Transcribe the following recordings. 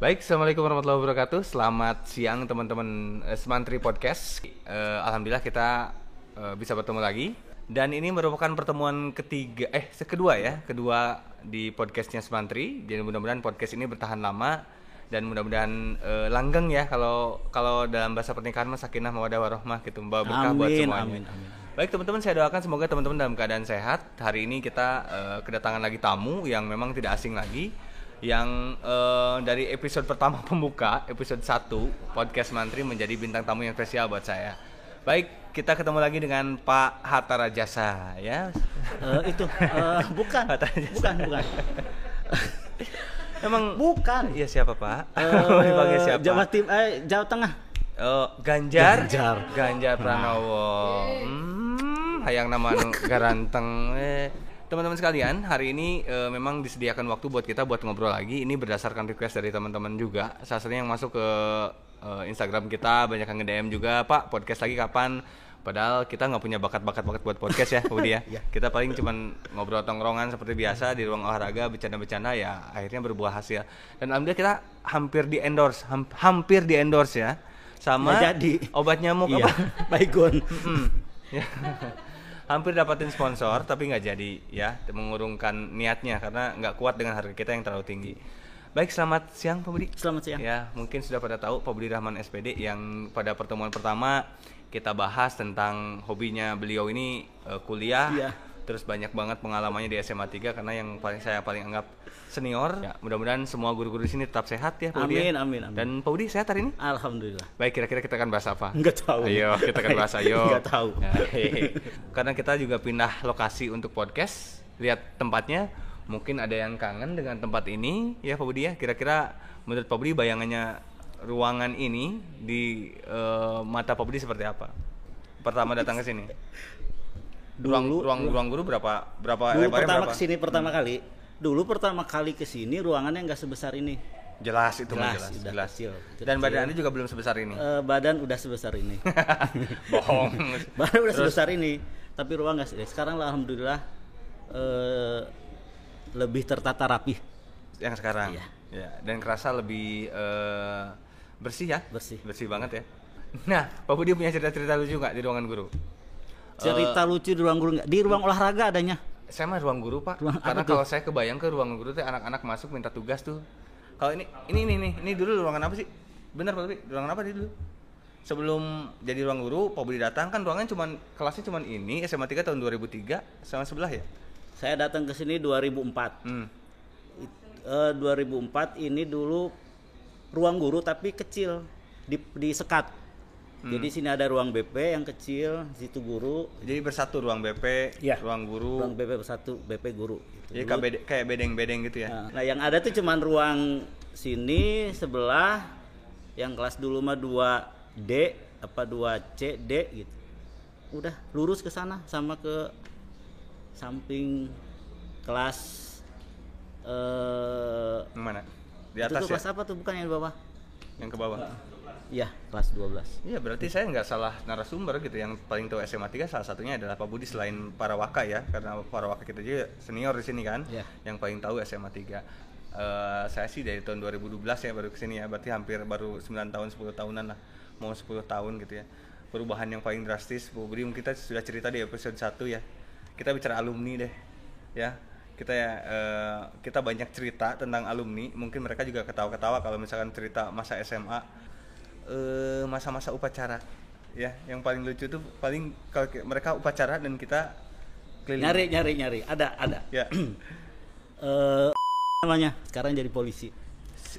Baik, assalamualaikum warahmatullahi wabarakatuh. Selamat siang teman-teman eh, Semantri Podcast. Eh, Alhamdulillah kita eh, bisa bertemu lagi. Dan ini merupakan pertemuan ketiga, eh kedua ya, kedua di podcastnya Semantri. Jadi mudah-mudahan podcast ini bertahan lama dan mudah-mudahan eh, langgeng ya kalau kalau dalam bahasa pernikahan mas sakinah mawadah warohmah gitu membawa berkah buat semuanya. amin, amin. Baik teman-teman, saya doakan semoga teman-teman dalam keadaan sehat. Hari ini kita eh, kedatangan lagi tamu yang memang tidak asing lagi yang eh, dari episode pertama pembuka, episode 1 podcast Mantri menjadi bintang tamu yang spesial buat saya. Baik, kita ketemu lagi dengan Pak Hatta Rajasa ya. Eh, itu eh, bukan, Hatta Rajasa. bukan, bukan, Emang bukan. Iya siapa Pak? Eh, dipanggil siapa? Jawa Tim, eh, Jawa Tengah. Oh, Ganjar. Ganjar. Ganjar Pranowo. Hmm, hayang nama nu garanteng. Eh, teman-teman sekalian, hari ini eh, memang disediakan waktu buat kita buat ngobrol lagi. Ini berdasarkan request dari teman-teman juga. Salah satunya yang masuk ke eh, Instagram kita banyak yang nge-DM juga, "Pak, podcast lagi kapan?" Padahal kita nggak punya bakat-bakat bakat buat podcast ya, Budi ya. Iya. Kita paling cuman ngobrol tongkrongan seperti biasa di ruang olahraga, bercanda-bercanda ya akhirnya berbuah hasil. Dan alhamdulillah kita hampir di endorse, ham- hampir di endorse ya sama jadi. obat nyamuk Iya, apa? Baygon. Mm, ya. Hampir dapatin sponsor tapi nggak jadi ya mengurungkan niatnya karena nggak kuat dengan harga kita yang terlalu tinggi. Baik, selamat siang Pak Budi. Selamat siang. Ya, mungkin sudah pada tahu Pak Budi Rahman SPD yang pada pertemuan pertama kita bahas tentang hobinya beliau ini eh, kuliah. Iya. Terus banyak banget pengalamannya di SMA 3 karena yang paling saya paling anggap senior. Ya, mudah-mudadan semua guru-guru di sini tetap sehat ya Pak Budi. ya. Amin, amin, amin. Dan Pak Budi sehat hari ini? Alhamdulillah. Baik, kira-kira kita akan bahas apa? Nggak tahu. Ayo, kita akan bahas ayo. Nggak tahu. Ya. Karena kita juga pindah lokasi untuk podcast, lihat tempatnya. Mungkin ada yang kangen dengan tempat ini, ya Pak Budi ya. Kira-kira menurut Pak Budi bayangannya ruangan ini di eh, mata Pak Budi seperti apa? Pertama datang ke sini. Ruang Dulu- ruang ruang guru berapa berapa Dulu pertama berapa? ke sini pertama kali. Dulu pertama kali ke sini ruangannya nggak sebesar ini. Jelas itu Jelas, jelas, udah jelas. kecil, Dan kecil. badan Anda juga belum sebesar ini. Eh, badan udah sebesar ini. Bohong. badan udah Terus- sebesar ini. Tapi ruang nggak sih. Sekarang lah, alhamdulillah eh, lebih tertata rapi, yang sekarang Iya. ya dan kerasa lebih eh, bersih ya Bersih. bersih banget ya nah Pak Budi punya cerita-cerita lucu nggak di ruangan guru cerita lucu di ruang guru nggak? Di ruang olahraga adanya. saya mah ruang guru pak Ruang karena kalau saya kebayang ke ruang guru tuh anak-anak masuk minta tugas tuh kalau ini ini ini nih ini dulu ruangan apa sih benar Pak Budi ruangan apa dulu sebelum jadi ruang guru Pak Budi datang kan ruangan cuman kelasnya cuman ini SMA 3 tahun 2003 sama sebelah ya Saya datang ke sini 2004. hmm. It- eh, 2004 ini dulu ruang guru tapi kecil di di sekat. Hmm. Jadi sini ada ruang BP yang kecil, situ guru, jadi bersatu ruang BP Iya. ruang guru ruang BP satu BP guru. gitu. jadi Dulu- kayak bede- kayak bedeng-bedeng gitu ya Nah, nah, yang ada tuh cuman ruang sini sebelah yang kelas dulu mah 2D apa 2C D gitu. Udah lurus ke sana sama ke samping kelas eh mana? Di itu atas tuh ya? kelas apa tuh bukan yang di bawah? Yang ke bawah? Iya, kelas 12. Iya berarti saya nggak salah narasumber gitu. Yang paling tahu SMA 3 salah satunya adalah Pak Budi selain para waka ya. Karena para waka kita juga senior di sini kan. Iya. Yang paling tahu SMA 3 Eh, Saya sih dari tahun 2012 ya baru ke sini ya. Berarti hampir baru 9 tahun 10 tahunan lah. Mau 10 tahun gitu ya. Perubahan yang paling drastis Pak Budi mungkin kita sudah cerita di episode 1 ya. Kita bicara alumni deh Ya. Kita ya kita banyak cerita tentang alumni. Mungkin mereka juga ketawa-ketawa kalau misalkan cerita masa SMA masa-masa upacara ya yang paling lucu tuh paling kalau mereka upacara dan kita keliling Nyari nyari nyari. Ada ada. ya Eh namanya sekarang jadi polisi.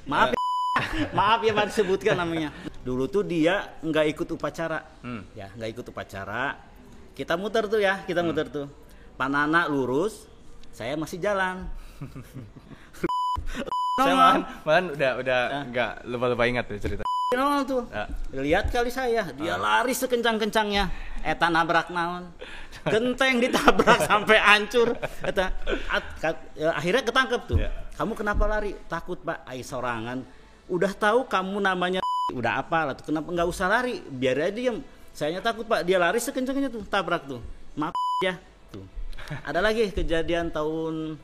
Maaf ya. Maaf ya Pak disebutkan namanya. Dulu tuh dia nggak ikut upacara. Hmm. Ya, nggak ikut upacara. Kita muter tuh ya, kita muter tuh. Panana lurus, saya masih jalan. saya malahan, malahan udah udah nggak lupa lupa ingat tuh cerita Nongol tuh. Ya. Lihat kali saya, dia lari sekencang-kencangnya. Eta nabrak naon. Genteng ditabrak sampai hancur. Eta at- kat- ya, akhirnya ketangkep tuh. Ya. Kamu kenapa lari? Takut, Pak. Ai sorangan. Udah tahu kamu namanya udah apa lah tuh. Kenapa nggak usah lari? Biar aja diem. Sayanya takut, Pak. Dia lari sekencangnya tuh, tabrak tuh. Maaf ya. Tuh. Ada lagi kejadian tahun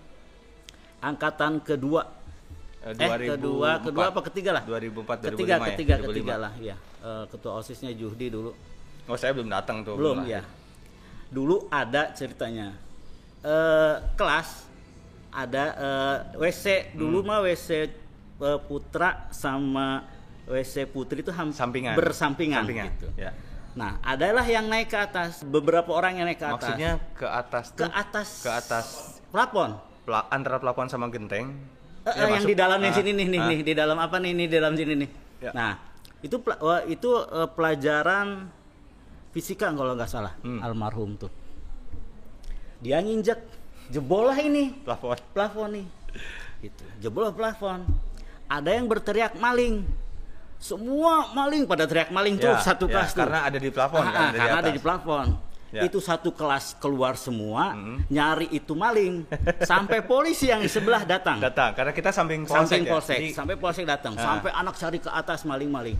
angkatan kedua Eh, Eh, kedua, 2004. kedua apa ketiga lah? 2004 Ketiga, 2005 ya? ketiga, 2005. ketiga lah, ya. Eh, ketua OSISnya Juhdi dulu. Oh, saya belum datang tuh. Belum ya. Dulu ada ceritanya. Eh kelas ada eh, WC dulu Hmm. mah WC Putra sama WC Putri itu ham- Sampingan. bersampingan Sampingan, gitu. ya. Nah, adalah yang naik ke atas, beberapa orang yang naik ke atas. Maksudnya ke atas ke tuh, atas ke atas plafon. pela- antara pelafon sama genteng. Ya, yang masuk. di dalamnya Ah, sini nih nih ah. nih di dalam apa nih nih di dalam sini nih. Ya. Nah, itu wah, itu eh, pelajaran fisika kalau nggak salah Hmm. almarhum tuh. Dia nginjek jebol lah ini Plafon. plafon nih. Gitu. Jebol plafon. Ada yang berteriak maling. Semua maling pada teriak maling tuh Ya, satu ya, kelas tuh. karena ada di plafon Ah, kan, ah, di karena ada di plafon. Ya. Itu satu kelas keluar semua, Mm-hmm. nyari itu maling. Sampai polisi yang di sebelah datang. Datang karena kita samping Samping polsek ya. polsek, Jadi, sampai polsek datang, Ah. sampai anak cari ke atas maling-maling.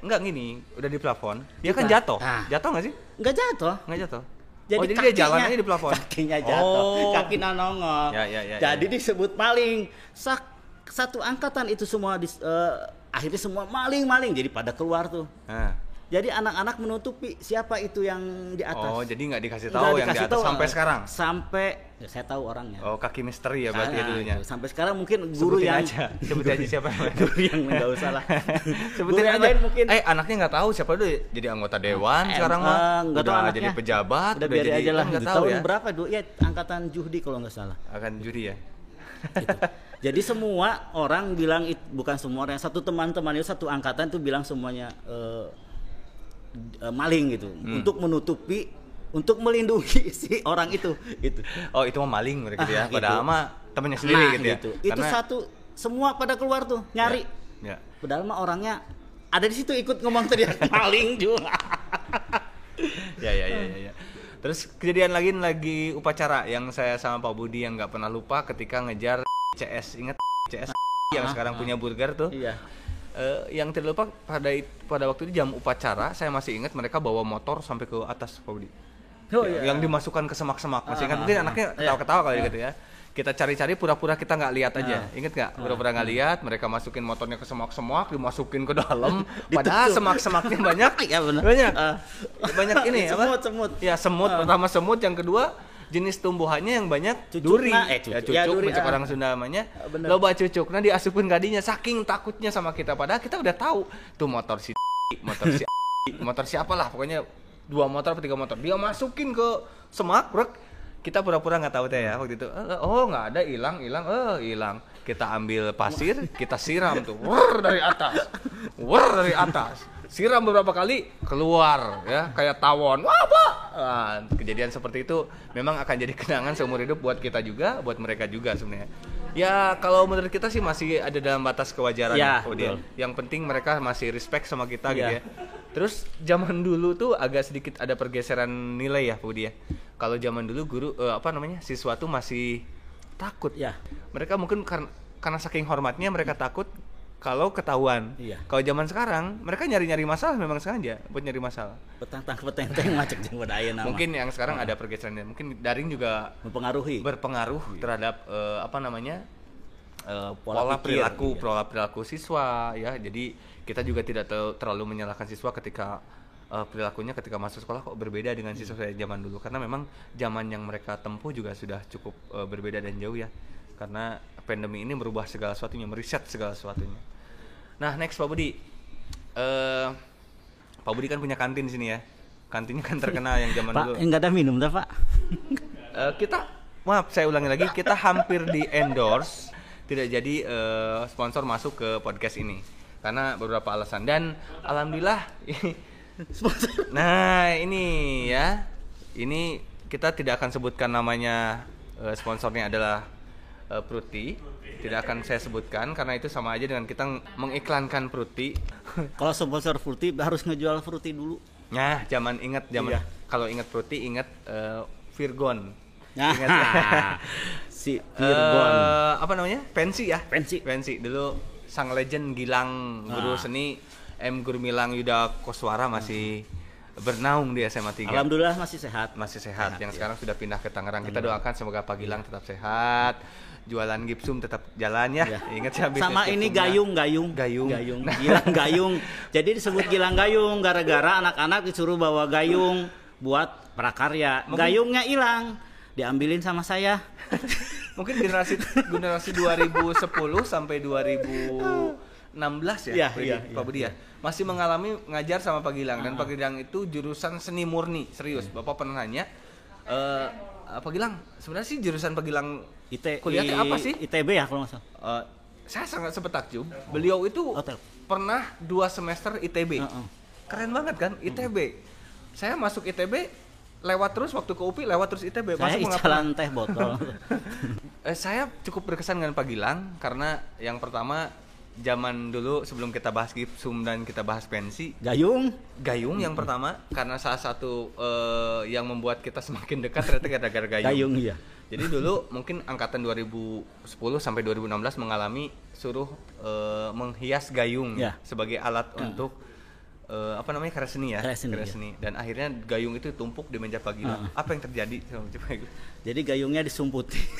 enggak gini, udah di plafon. Dia kan jatuh. Ah. Jatuh nggak sih? Nggak jatuh. Nggak jatuh. Jadi, oh, jadi dia jalan kakinya- aja di plafon. Kakinya jatuh, Oh. kakinya nongol. Ya, ya, ya, Jadi ya. disebut maling. Sak, satu angkatan itu semua dis- eh, akhirnya semua maling-maling jadi pada keluar tuh. Nah. Jadi anak-anak menutupi siapa itu yang di atas. Oh, jadi nggak dikasih Nggak tahu yang di dikasih atas tahu, sampai eh, sekarang. Sampai ya, saya tahu orangnya. Oh, kaki misteri ya berarti Nah, dulunya. Sampai sekarang mungkin guru Sebutin yang aja, sebutin aja siapa guru yang nggak usah lah. Sebutin Guru yang aja. lain mungkin Eh, anaknya nggak tahu siapa dulu jadi anggota dewan Eh, sekarang eh, mah. nggak tahu udah anaknya. jadi pejabat, udah biar jadi aja lah nggak Di tahu tahun ya. berapa dulu ya angkatan Juhdi kalau nggak salah Akan judi ya. gitu. jadi semua orang bilang bukan semua orang satu teman-teman itu satu angkatan itu bilang semuanya eh, eh, maling gitu Hmm. untuk menutupi untuk melindungi si orang itu gitu Oh, itu mah maling mereka gitu ya. Ah, Padahal gitu. mah temennya sendiri Nah, gitu ya. itu Karena- satu semua pada keluar tuh nyari Ya. padahal mah orangnya ada di situ ikut ngomong teriak maling juga Ya, ya, ya, ya, ya. Terus kejadian lagi lagi upacara yang saya sama Pak Budi yang nggak pernah lupa ketika ngejar CS. Ingat CS yang sekarang punya burger tuh. iya Eh, yang tidak lupa pada pada waktu itu jam upacara saya masih ingat mereka bawa motor sampai ke atas Pak. Oh, Ya- iya. yang dimasukkan ke semak-semak masih ingat Ah, mungkin ah, anaknya ah. ketawa-ketawa kali Iya. gitu ya kita cari-cari pura-pura kita nggak lihat aja Ah. inget nggak pura-pura nggak lihat mereka masukin motornya ke semak-semak dimasukin ke dalam padahal semak-semaknya banyak Iya, benar. banyak Ah. banyak ini apa Semut, semut. ya semut Ah. pertama semut yang kedua jenis tumbuhannya yang banyak Cucukna, duri. eh, ya cucuk. Ya, cucuk duri, mencek ah. orang Sunda namanya. Ah, bener. loba cucuk nah diasupin gadinya saking takutnya sama kita. Padahal kita udah tahu tuh motor si motor si motor siapa lah pokoknya dua motor atau tiga motor. Dia masukin ke semak brek kita pura-pura nggak tahu teh ya waktu itu. Eh, oh nggak ada hilang hilang eh hilang. Kita ambil pasir kita siram tuh. Wur dari atas. Wur dari atas siram beberapa kali keluar ya. Kayak tawon. Wah pak Nah, kejadian seperti itu memang akan jadi kenangan seumur hidup buat kita juga buat mereka juga sebenarnya. Ya kalau menurut kita sih masih ada dalam batas kewajaran Ya, kemudian betul. yang penting mereka masih respect sama kita gitu Iya. ya. Terus zaman dulu tuh agak sedikit ada pergeseran nilai ya Budi ya. Kalau zaman dulu guru eh, apa namanya siswa tuh masih takut. Ya. Mereka mungkin karena karena saking hormatnya mereka takut kalau ketahuan. Iya. kalau zaman sekarang mereka nyari-nyari masalah memang sengaja buat nyari masalah. Petang petenteng macet jeung nama. Mungkin yang sekarang ada pergeseran mungkin daring juga mempengaruhi. berpengaruh terhadap eh, apa namanya eh, Pola pola, pikir, perilaku iya. pola perilaku siswa ya. Jadi kita juga tidak te- terlalu menyalahkan siswa ketika eh, perilakunya ketika masuk sekolah kok berbeda dengan siswa saya zaman dulu. Karena memang zaman yang mereka tempuh juga sudah cukup eh, berbeda dan jauh ya karena pandemi ini merubah segala sesuatunya meriset segala sesuatunya. Nah next Pak Budi. Eh Pak Budi kan punya kantin di sini ya. Kantinnya kan terkenal yang zaman pak dulu. enggak ada minum dah pak. Eh, kita maaf saya ulangi lagi kita hampir di endorse tidak jadi eh, sponsor masuk ke podcast ini. Karena beberapa alasan. Dan alhamdulillah nah ini ya. Ini kita tidak akan sebutkan namanya sponsornya adalah eh, Pruti tidak akan saya sebutkan karena itu sama aja dengan kita mengiklankan Pruti kalau sponsor fruity harus ngejual fruity dulu nah zaman ingat zaman Iya. kalau ingat Pruti ingat eh, Virgon Nah, Ingat ya? si Virgon Eh, apa namanya? Pensi ya? Pensi. Pensi dulu sang legend Gilang guru Ah. seni M Gurmilang Yuda Koswara masih bernaung di SMA 3 Alhamdulillah masih sehat. masih sehat, Sehat, yang ya. sekarang sudah pindah ke Tangerang kita doakan semoga Pak Gilang tetap sehat jualan gipsum tetap jalan ya, Ya. ingat ya Sama ini gayung, gayung, Gayung. gayung, gilang gayung. Jadi disebut gilang gayung gara-gara anak-anak disuruh bawa gayung buat prakarya. Mungkin- Gayungnya hilang, diambilin sama saya. mungkin generasi generasi 2010 sampai 2016 ya, Iya, Pak iya, Pak iya, Budi ya? masih mengalami ngajar sama Pak Gilang dan Pak Gilang itu jurusan seni murni serius. Bapak pernah nanya eh Pak Gilang sebenarnya sih jurusan Pak Gilang IT, kuliahnya apa sih? ITB ya kalau nggak salah. Eh, saya sangat sempat takjub beliau itu Hotel. pernah dua semester ITB Heeh. keren banget kan ITB saya masuk ITB lewat terus waktu ke UPI lewat terus ITB Saya masuk icalan teh botol. Eh, saya cukup berkesan dengan Pak Gilang karena yang pertama zaman dulu sebelum kita bahas gipsum dan kita bahas pensi gayung, gayung yang pertama karena salah satu eh, yang membuat kita semakin dekat ternyata gara-gara gayung. gayung iya. Jadi dulu mungkin angkatan 2010 sampai 2016 mengalami suruh eh, menghias gayung Ya. sebagai alat untuk eh, apa namanya karya seni ya, Karya seni, ya. seni. Dan akhirnya gayung itu tumpuk di meja Pak Gilang. Apa yang terjadi? Coba coba. Jadi gayungnya disumputi.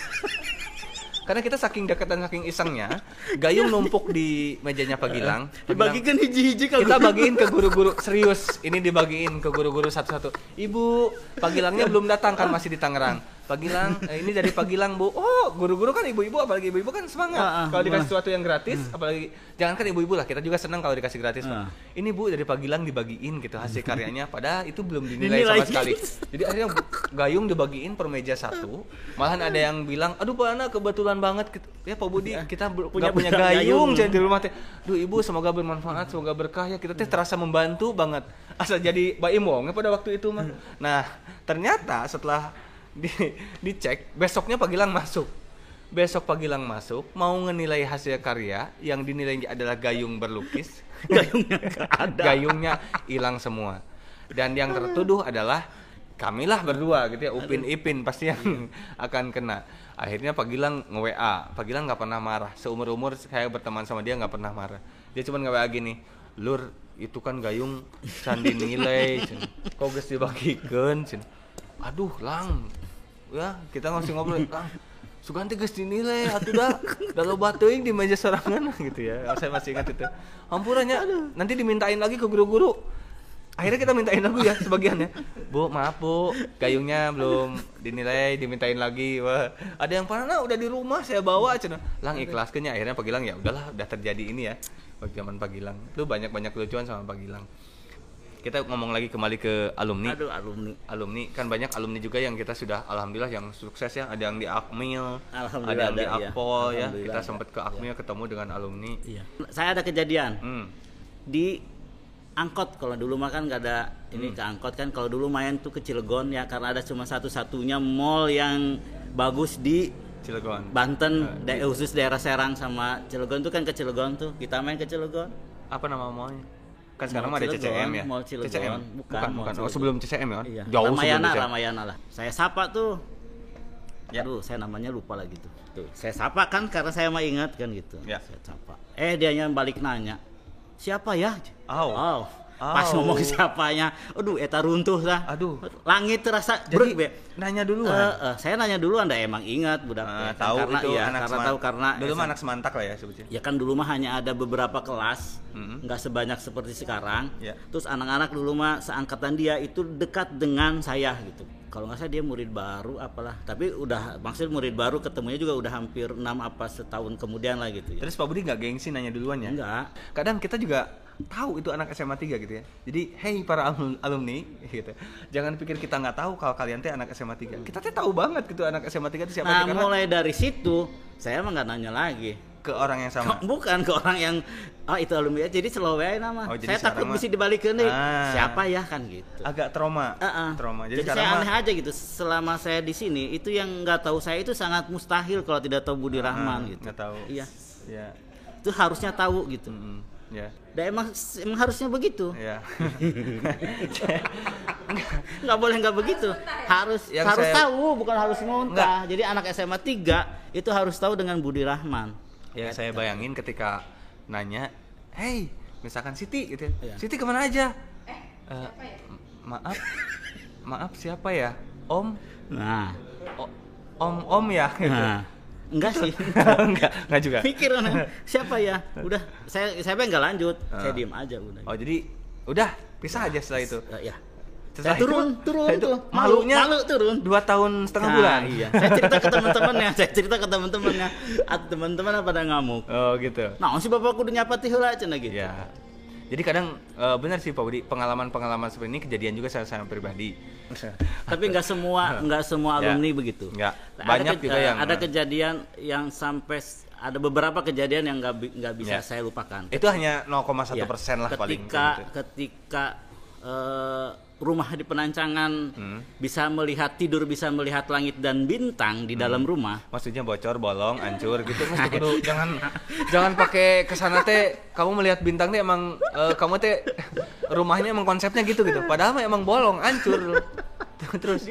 Karena kita saking dekat dan saking isengnya, gayung numpuk di mejanya Pak Gilang. Dibagikan hiji-hiji ke kita bagiin ke guru-guru serius. Ini dibagiin ke guru-guru satu-satu. Ibu, Pak Gilangnya belum datang kan masih di Tangerang. Pak Gilang, eh, ini dari Pak Gilang bu. Oh, guru-guru kan ibu-ibu, apalagi ibu-ibu kan semangat. Ah, ah, kalau dikasih sesuatu yang gratis, apalagi jangan kan ibu-ibu lah. Kita juga senang kalau dikasih gratis. Ah. Ini bu dari Pak Gilang dibagiin gitu hasil karyanya. Padahal itu belum dinilai Dinilai. sama sekali. Jadi akhirnya gayung dibagiin per meja satu. Malahan ada yang bilang, aduh Pak Ana kebetulan banget. Ya Pak Budi, kita ber- Punya- punya punya gayung, gayung. jadi di rumah teh. Duh ibu semoga bermanfaat, semoga berkah ya. Kita teh terasa membantu banget. Asal jadi Mbak Imong pada waktu itu mah. Nah ternyata setelah di, dicek besoknya Pak Gilang masuk. Besok Pak Gilang masuk mau ngenilai hasil karya yang dinilai adalah gayung berlukis. Gayungnya ada. Gayungnya hilang semua. Dan yang tertuduh adalah kamilah berdua gitu ya, Upin Ipin pasti yang akan kena. Akhirnya Pak Gilang nge-WA. Pak Gilang nggak pernah marah. Seumur-umur saya berteman sama dia nggak pernah marah. Dia cuma nge-WA gini, "Lur, itu kan gayung can dinilai, can. kok geus dibagikeun, can." Aduh, Lang. Ya, kita ngasih ngobrol, Lang. Suganti geus dinilai atuh da. Da loba teuing di meja sorangan gitu ya. Saya masih ingat itu. Ampurannya nanti dimintain lagi ke guru-guru. Akhirnya kita mintain lagu ya sebagiannya. Bu, maaf Bu, gayungnya belum dinilai, dimintain lagi. Wah, ada yang pernah udah di rumah saya bawa cenah. Lang ikhlaskeun nya. Akhirnya Pak Gilang ya udahlah udah terjadi ini ya. Waktu zaman Pak Gilang. Lu banyak-banyak lucuan sama Pak Gilang. Kita ngomong lagi kembali ke alumni. Aduh alumni. alumni. Kan banyak alumni juga yang kita sudah alhamdulillah yang sukses ya. Ada yang di Akmil ada yang di ada, iya. Akpol ya. Alhamdulillah kita sempat ke Akmil ketemu dengan alumni. Iya. Saya ada kejadian. Hmm. di angkot. Kalau dulu mah kan nggak ada ini ke angkot kan. Kalau dulu main tuh ke Cilegon ya karena ada cuma satu-satunya mall yang bagus di Cilegon. Banten da- khusus daerah Serang sama Cilegon tuh kan ke Cilegon tuh. Kita main ke Cilegon. Apa nama mallnya kan sekarang ada CCM ya? Mall Cilegon. CCM Bukan, bukan bukan. Oh sebelum CCM ya? Iya. jauh Ramayana sebelum CCM Ramayana lah. Saya sapa tuh. Ya. aduh saya namanya lupa lagi tuh. Tuh. Saya sapa kan karena saya mah ingat kan gitu. Ya. saya sapa. Eh dianya balik nanya siapa ya? Au. Oh. Pas Au. ngomong siapanya, aduh eta runtuh lah. Aduh. Langit terasa jadi be. nanya dulu Eh, eh, saya nanya dulu anda emang ingat budak. Kan tahu karena, itu iya, anak karena tahu karena dulu mah anak semantak lah ya sebutnya Ya kan dulu mah hanya ada beberapa kelas, nggak sebanyak seperti sekarang. Ya. Terus anak-anak dulu mah seangkatan dia itu dekat dengan saya gitu. Kalau nggak salah dia murid baru apalah. Tapi udah maksud murid baru ketemunya juga udah hampir enam apa setahun kemudian lah gitu ya. terus Pak Budi nggak gengsi nanya duluan ya Enggak. kadang kita juga tahu itu anak SMA 3 gitu ya. Jadi, hey para alum- alumni gitu. Jangan pikir kita nggak tahu kalau kalian teh anak SMA 3. Kita teh tahu banget gitu anak SMA 3 itu siapa Nah, mulai dari situ saya mah nggak nanya lagi. ke orang yang sama. Bukan ke orang yang oh itu alumni jadi selalu wae nama. Oh, jadi saya takut bisa dibalikin nih. Ah. Siapa ya kan gitu. Agak trauma. Heeh. Trauma. Jadi, Jadi, saya aneh aja gitu. Selama saya di sini itu yang nggak tahu saya itu sangat mustahil kalau tidak tahu Budi Rahman ah, gitu. nggak tahu. Iya. Ya. Itu harusnya tahu gitu. Mm-mm. Ya. Dan emang emang harusnya begitu. Ya. Nggak boleh nggak begitu. Harus Yang harus saya- tahu bukan harus ngontah. Jadi anak SMA 3 itu harus tahu dengan Budi Rahman. ya saya bayangin ketika nanya, "Hey, misalkan Siti gitu ya. Iya. Siti ke mana aja?" Eh, Eh, siapa ya? Maaf maaf siapa ya om Nah, O- om om ya gitu. nah. Enggak sih. enggak enggak juga Pikir kan, siapa ya? Udah, saya saya nggak lanjut. Saya Ah. diem aja udah. oh jadi udah pisah aja setelah itu Eh, ya. Setelah Saya turun, itu- turun setelah itu tuh. malunya Malu turun. dua tahun setengah Nah, bulan Iya. Saya cerita ke teman-temannya, saya cerita ke teman-temannya. Teman-teman pada ngamuk. oh gitu Nah, si bapak kudu nyapa teh heula cenah gitu. ya jadi kadang eh, benar sih Pak Budi pengalaman-pengalaman seperti ini kejadian juga saya saya pribadi Tapi nggak semua nggak semua Ya. alumni begitu. Nggak. Ada Banyak ke- juga eh, yang- ada kejadian yang sampai ada beberapa kejadian yang nggak nggak bisa Ya. saya lupakan. itu hanya 0,1 Ya, persen lah paling ketika gitu. ketika eh, rumah di penancangan Hmm. bisa melihat tidur bisa melihat langit dan bintang di dalam rumah. Maksudnya bocor bolong hancur gitu. Mas kudu jangan jangan pakai ke sana teh kamu melihat bintang teh emang eh, kamu teh rumahnya emang konsepnya gitu gitu. Padahal mah emang bolong hancur. Terus?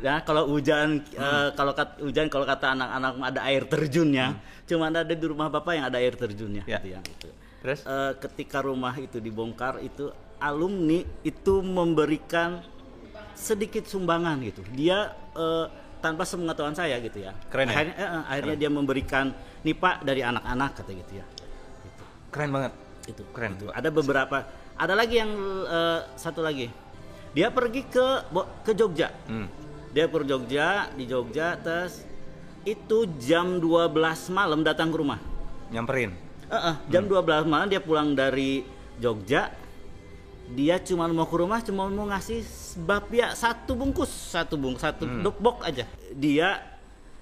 Ya kalau hujan eh, kalau kat, hujan kalau kata anak-anak ada air terjunnya. Cuma ada di rumah bapak yang ada air terjunnya Hmm. Ya. gitu ya, gitu. terus? Eh, ketika rumah itu dibongkar itu alumni itu memberikan sedikit sumbangan gitu. Dia eh, tanpa sepengetahuan saya gitu ya. Keren ya? akhirnya, eh, eh, akhirnya dia memberikan nih pak dari anak-anak kata gitu ya. Keren banget. Itu Keren. itu. ada beberapa ada lagi yang eh, satu lagi. Dia pergi ke ke Jogja. Hmm. dia ke Jogja di Jogja terus itu jam 12 malam datang ke rumah. Nyamperin? Eh, eh, jam 12 malam dia pulang dari Jogja dia cuma mau ke rumah cuma mau ngasih bapia satu bungkus satu bungkus satu dokbok aja. Dia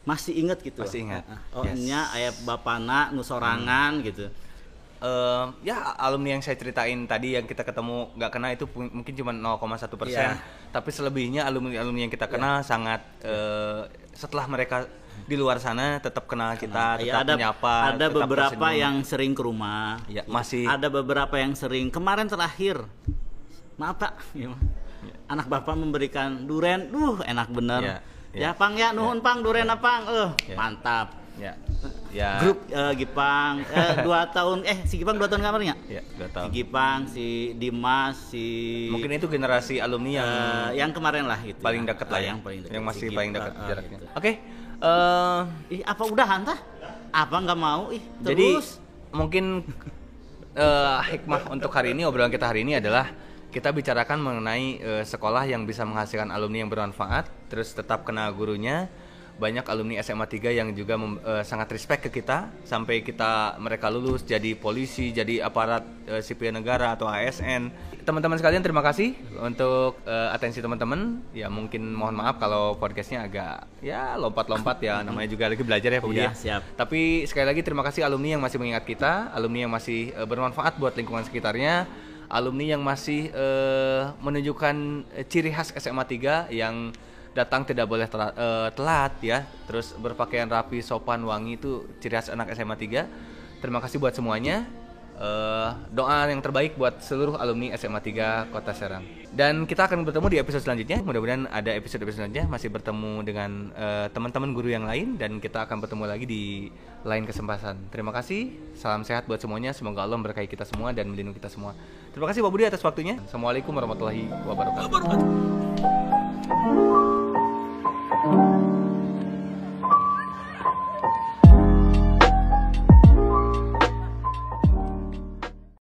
masih inget gitu Masih ingat. Eh, eh, oh Yes. nya ayah bapana nusorangan gitu. Eh, ya alumni yang saya ceritain tadi yang kita ketemu nggak kena itu mungkin cuma 0,1 persen. Iya. tapi selebihnya alumni alumni yang kita kenal sangat eh, setelah mereka di luar sana tetap kenal kita Ya, tetap ada menyapa ada tetap beberapa tersenyum. yang sering ke rumah. Ya, masih- ada beberapa yang sering. Kemarin terakhir maaf pak Ya, Mas. anak bapak memberikan duren. Duh enak bener. Ya, ya, ya. pang ya. Nuhun pang duren apang eh Ya. mantap. Ya ya grup eh, Gipang. Eh, dua tahun. Eh si Gipang dua tahun kamarnya ya? Dua si tahun. Gipang si Dimas si mungkin itu generasi alumni yang eh, yang kemarin lah gitu paling ya. dekat Ah, lah ya. yang paling dekat yang Si masih Gip- paling dekat eh, jaraknya. Gitu. oke eh, ih apa udah hantah apa nggak mau? Ih Jadi terus. mungkin eh, hikmah untuk hari ini obrolan kita hari ini adalah kita bicarakan mengenai eh, sekolah yang bisa menghasilkan alumni yang bermanfaat, terus tetap kena gurunya. Banyak alumni SMA 3 yang juga mem- eh, sangat respect ke kita sampai kita mereka lulus jadi polisi, jadi aparat eh, sipil negara atau ASN. Teman-teman sekalian terima kasih untuk eh, atensi teman-teman. Ya mungkin mohon maaf kalau podcastnya agak ya lompat-lompat ya namanya juga lagi belajar ya Pak Budi. Iya, ya. siap. Tapi sekali lagi terima kasih alumni yang masih mengingat kita, alumni yang masih eh, bermanfaat buat lingkungan sekitarnya, alumni yang masih eh, menunjukkan eh, ciri khas SMA 3 yang datang tidak boleh telat, eh, telat ya, terus berpakaian rapi, sopan, wangi itu ciri khas anak SMA 3. Terima kasih buat semuanya. Eh, doa yang terbaik buat seluruh alumni SMA 3 Kota Serang. Dan kita akan bertemu di episode selanjutnya. Mudah-mudahan ada episode-episode selanjutnya masih bertemu dengan eh, teman-teman guru yang lain dan kita akan bertemu lagi di lain kesempatan. Terima kasih. Salam sehat buat semuanya. Semoga Allah memberkahi kita semua dan melindungi kita semua. Terima kasih Pak Budi atas waktunya. Assalamualaikum warahmatullahi wabarakatuh.